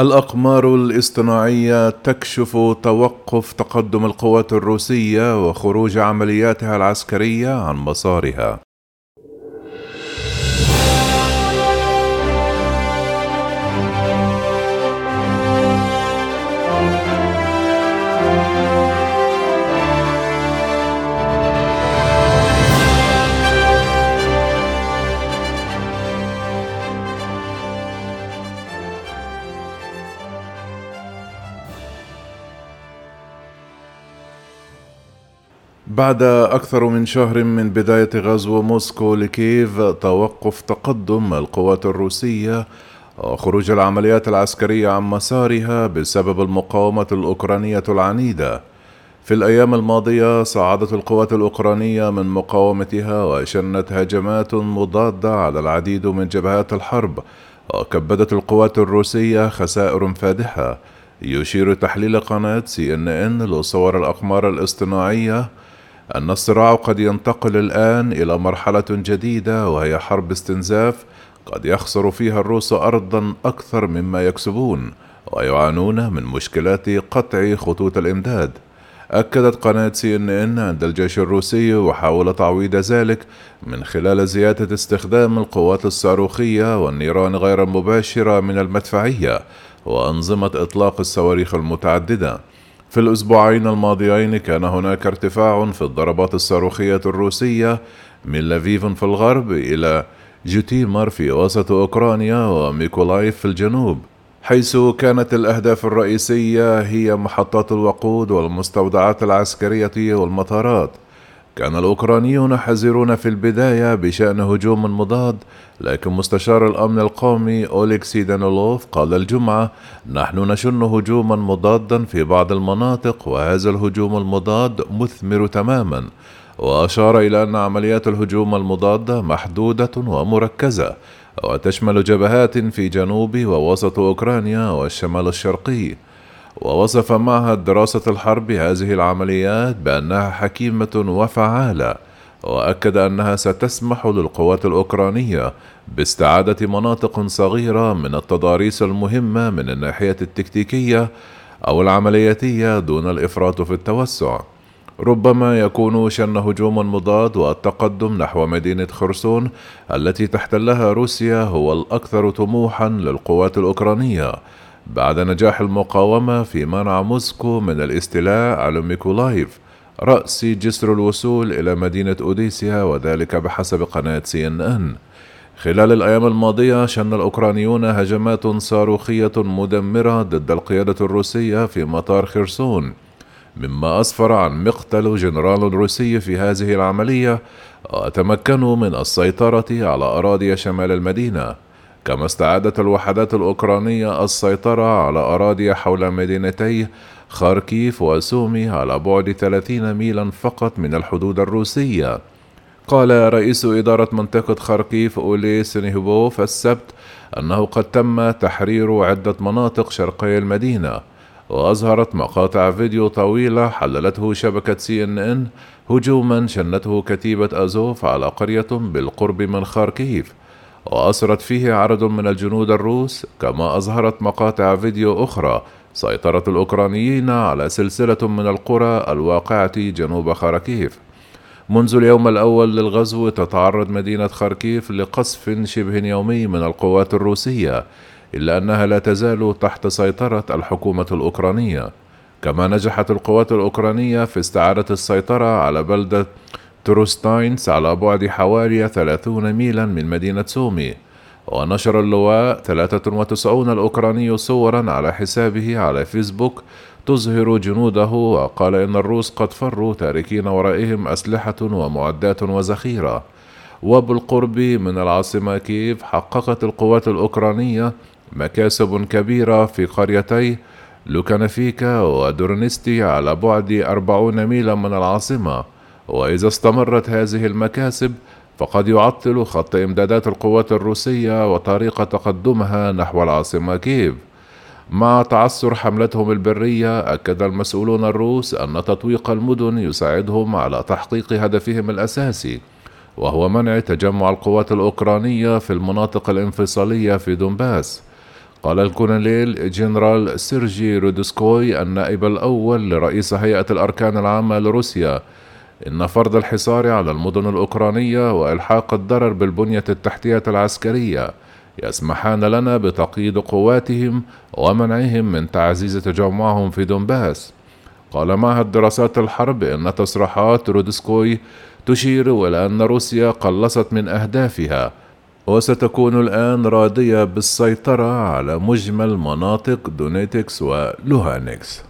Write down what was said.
الأقمار الاصطناعية تكشف توقف تقدم القوات الروسية وخروج عملياتها العسكرية عن مسارها. بعد أكثر من شهر من بداية غزو موسكو لكييف توقف تقدم القوات الروسية وخروج العمليات العسكرية عن مسارها بسبب المقاومة الأوكرانية العنيدة. في الأيام الماضية صعدت القوات الأوكرانية من مقاومتها وشنت هجمات مضادة على العديد من جبهات الحرب وكبدت القوات الروسية خسائر فادحة. يشير تحليل قناة سي إن إن لصور الأقمار الاصطناعية أن الصراع قد ينتقل الآن إلى مرحلة جديدة وهي حرب استنزاف. قد يخسر فيها الروس أرضا أكثر مما يكسبون ويعانون من مشكلات قطع خطوط الإمداد. أكدت قناة سي إن إن أن الجيش الروسي حاول تعويض ذلك من خلال زيادة استخدام القوات الصاروخية والنيران غير المباشرة من المدفعية وأنظمة إطلاق الصواريخ المتعددة. في الأسبوعين الماضيين كان هناك ارتفاع في الضربات الصاروخية الروسية من لفيف في الغرب إلى جيتومير في وسط أوكرانيا وميكولايف في الجنوب حيث كانت الأهداف الرئيسية هي محطات الوقود والمستودعات العسكرية والمطارات. كان الأوكرانيون حذرون في البداية بشأن هجوم مضاد لكن مستشار الأمن القومي أوليكسي دانيلوف قال الجمعة نحن نشن هجوما مضادا في بعض المناطق وهذا الهجوم المضاد مثمر تماما. وأشار إلى أن عمليات الهجوم المضادة محدودة ومركزة وتشمل جبهات في جنوب ووسط أوكرانيا والشمال الشرقي. ووصف معهد دراسة الحرب هذه العمليات بأنها حكيمة وفعالة وأكد أنها ستسمح للقوات الأوكرانية باستعادة مناطق صغيرة من التضاريس المهمة من الناحية التكتيكية أو العملياتية دون الإفراط في التوسع. ربما يكون شن هجوم مضاد والتقدم نحو مدينة خرسون التي تحتلها روسيا هو الأكثر طموحا للقوات الأوكرانية بعد نجاح المقاومة في منع موسكو من الاستيلاء على ميكولايف رأس جسر الوصول إلى مدينة أوديسا وذلك بحسب قناة سي إن إن. خلال الأيام الماضية شن الأوكرانيون هجمات صاروخية مدمرة ضد القيادة الروسية في مطار خرسون. مما أسفر عن مقتل جنرال روسي في هذه العملية وتمكنوا من السيطرة على أراضي شمال المدينة. كما استعادت الوحدات الأوكرانية السيطرة على أراضي حول مدينتي خاركيف وسومي على بعد 30 ميلا فقط من الحدود الروسية. قال رئيس إدارة منطقة خاركيف أولي سينيهوبوف السبت أنه قد تم تحرير عدة مناطق شرقي المدينة وأظهرت مقاطع فيديو طويلة حللته شبكة سي إن إن هجوما شنته كتيبة أزوف على قرية بالقرب من خاركيف. وأسرت فيه عدد من الجنود الروس كما أظهرت مقاطع فيديو أخرى سيطرة الأوكرانيين على سلسلة من القرى الواقعة جنوب خاركيف. منذ اليوم الأول للغزو تتعرض مدينة خاركيف لقصف شبه يومي من القوات الروسية إلا أنها لا تزال تحت سيطرة الحكومة الأوكرانية. كما نجحت القوات الأوكرانية في استعادة السيطرة على بلدة تروستيانتس على بعد حوالي 30 ميلا من مدينة سومي. ونشر اللواء 93 الأوكراني صورا على حسابه على فيسبوك تظهر جنوده وقال إن الروس قد فروا تاركين ورائهم أسلحة ومعدات وذخيرة وبالقرب من العاصمة كييف حققت القوات الأوكرانية مكاسب كبيرة في قريتي لوكانفيكا ودورنستي على بعد أربعون ميلا من العاصمة. وإذا استمرت هذه المكاسب فقد يعطل خط إمدادات القوات الروسية وطريق تقدمها نحو العاصمة كييف. مع تعثر حملتهم البرية أكد المسؤولون الروس أن تطويق المدن يساعدهم على تحقيق هدفهم الأساسي وهو منع تجمع القوات الأوكرانية في المناطق الانفصالية في دونباس. قال الكولونيل جنرال سيرجي رودسكوي النائب الأول لرئيس هيئة الأركان العامة لروسيا إن فرض الحصار على المدن الأوكرانية وإلحاق الضرر بالبنية التحتية العسكرية يسمحان لنا بتقييد قواتهم ومنعهم من تعزيز تجمعهم في دونباس. قال معهد دراسات الحرب إن تصريحات رودسكوي تشير إلى أن روسيا قلصت من أهدافها وستكون الآن راضية بالسيطرة على مجمل مناطق دونيتسك ولوهانسك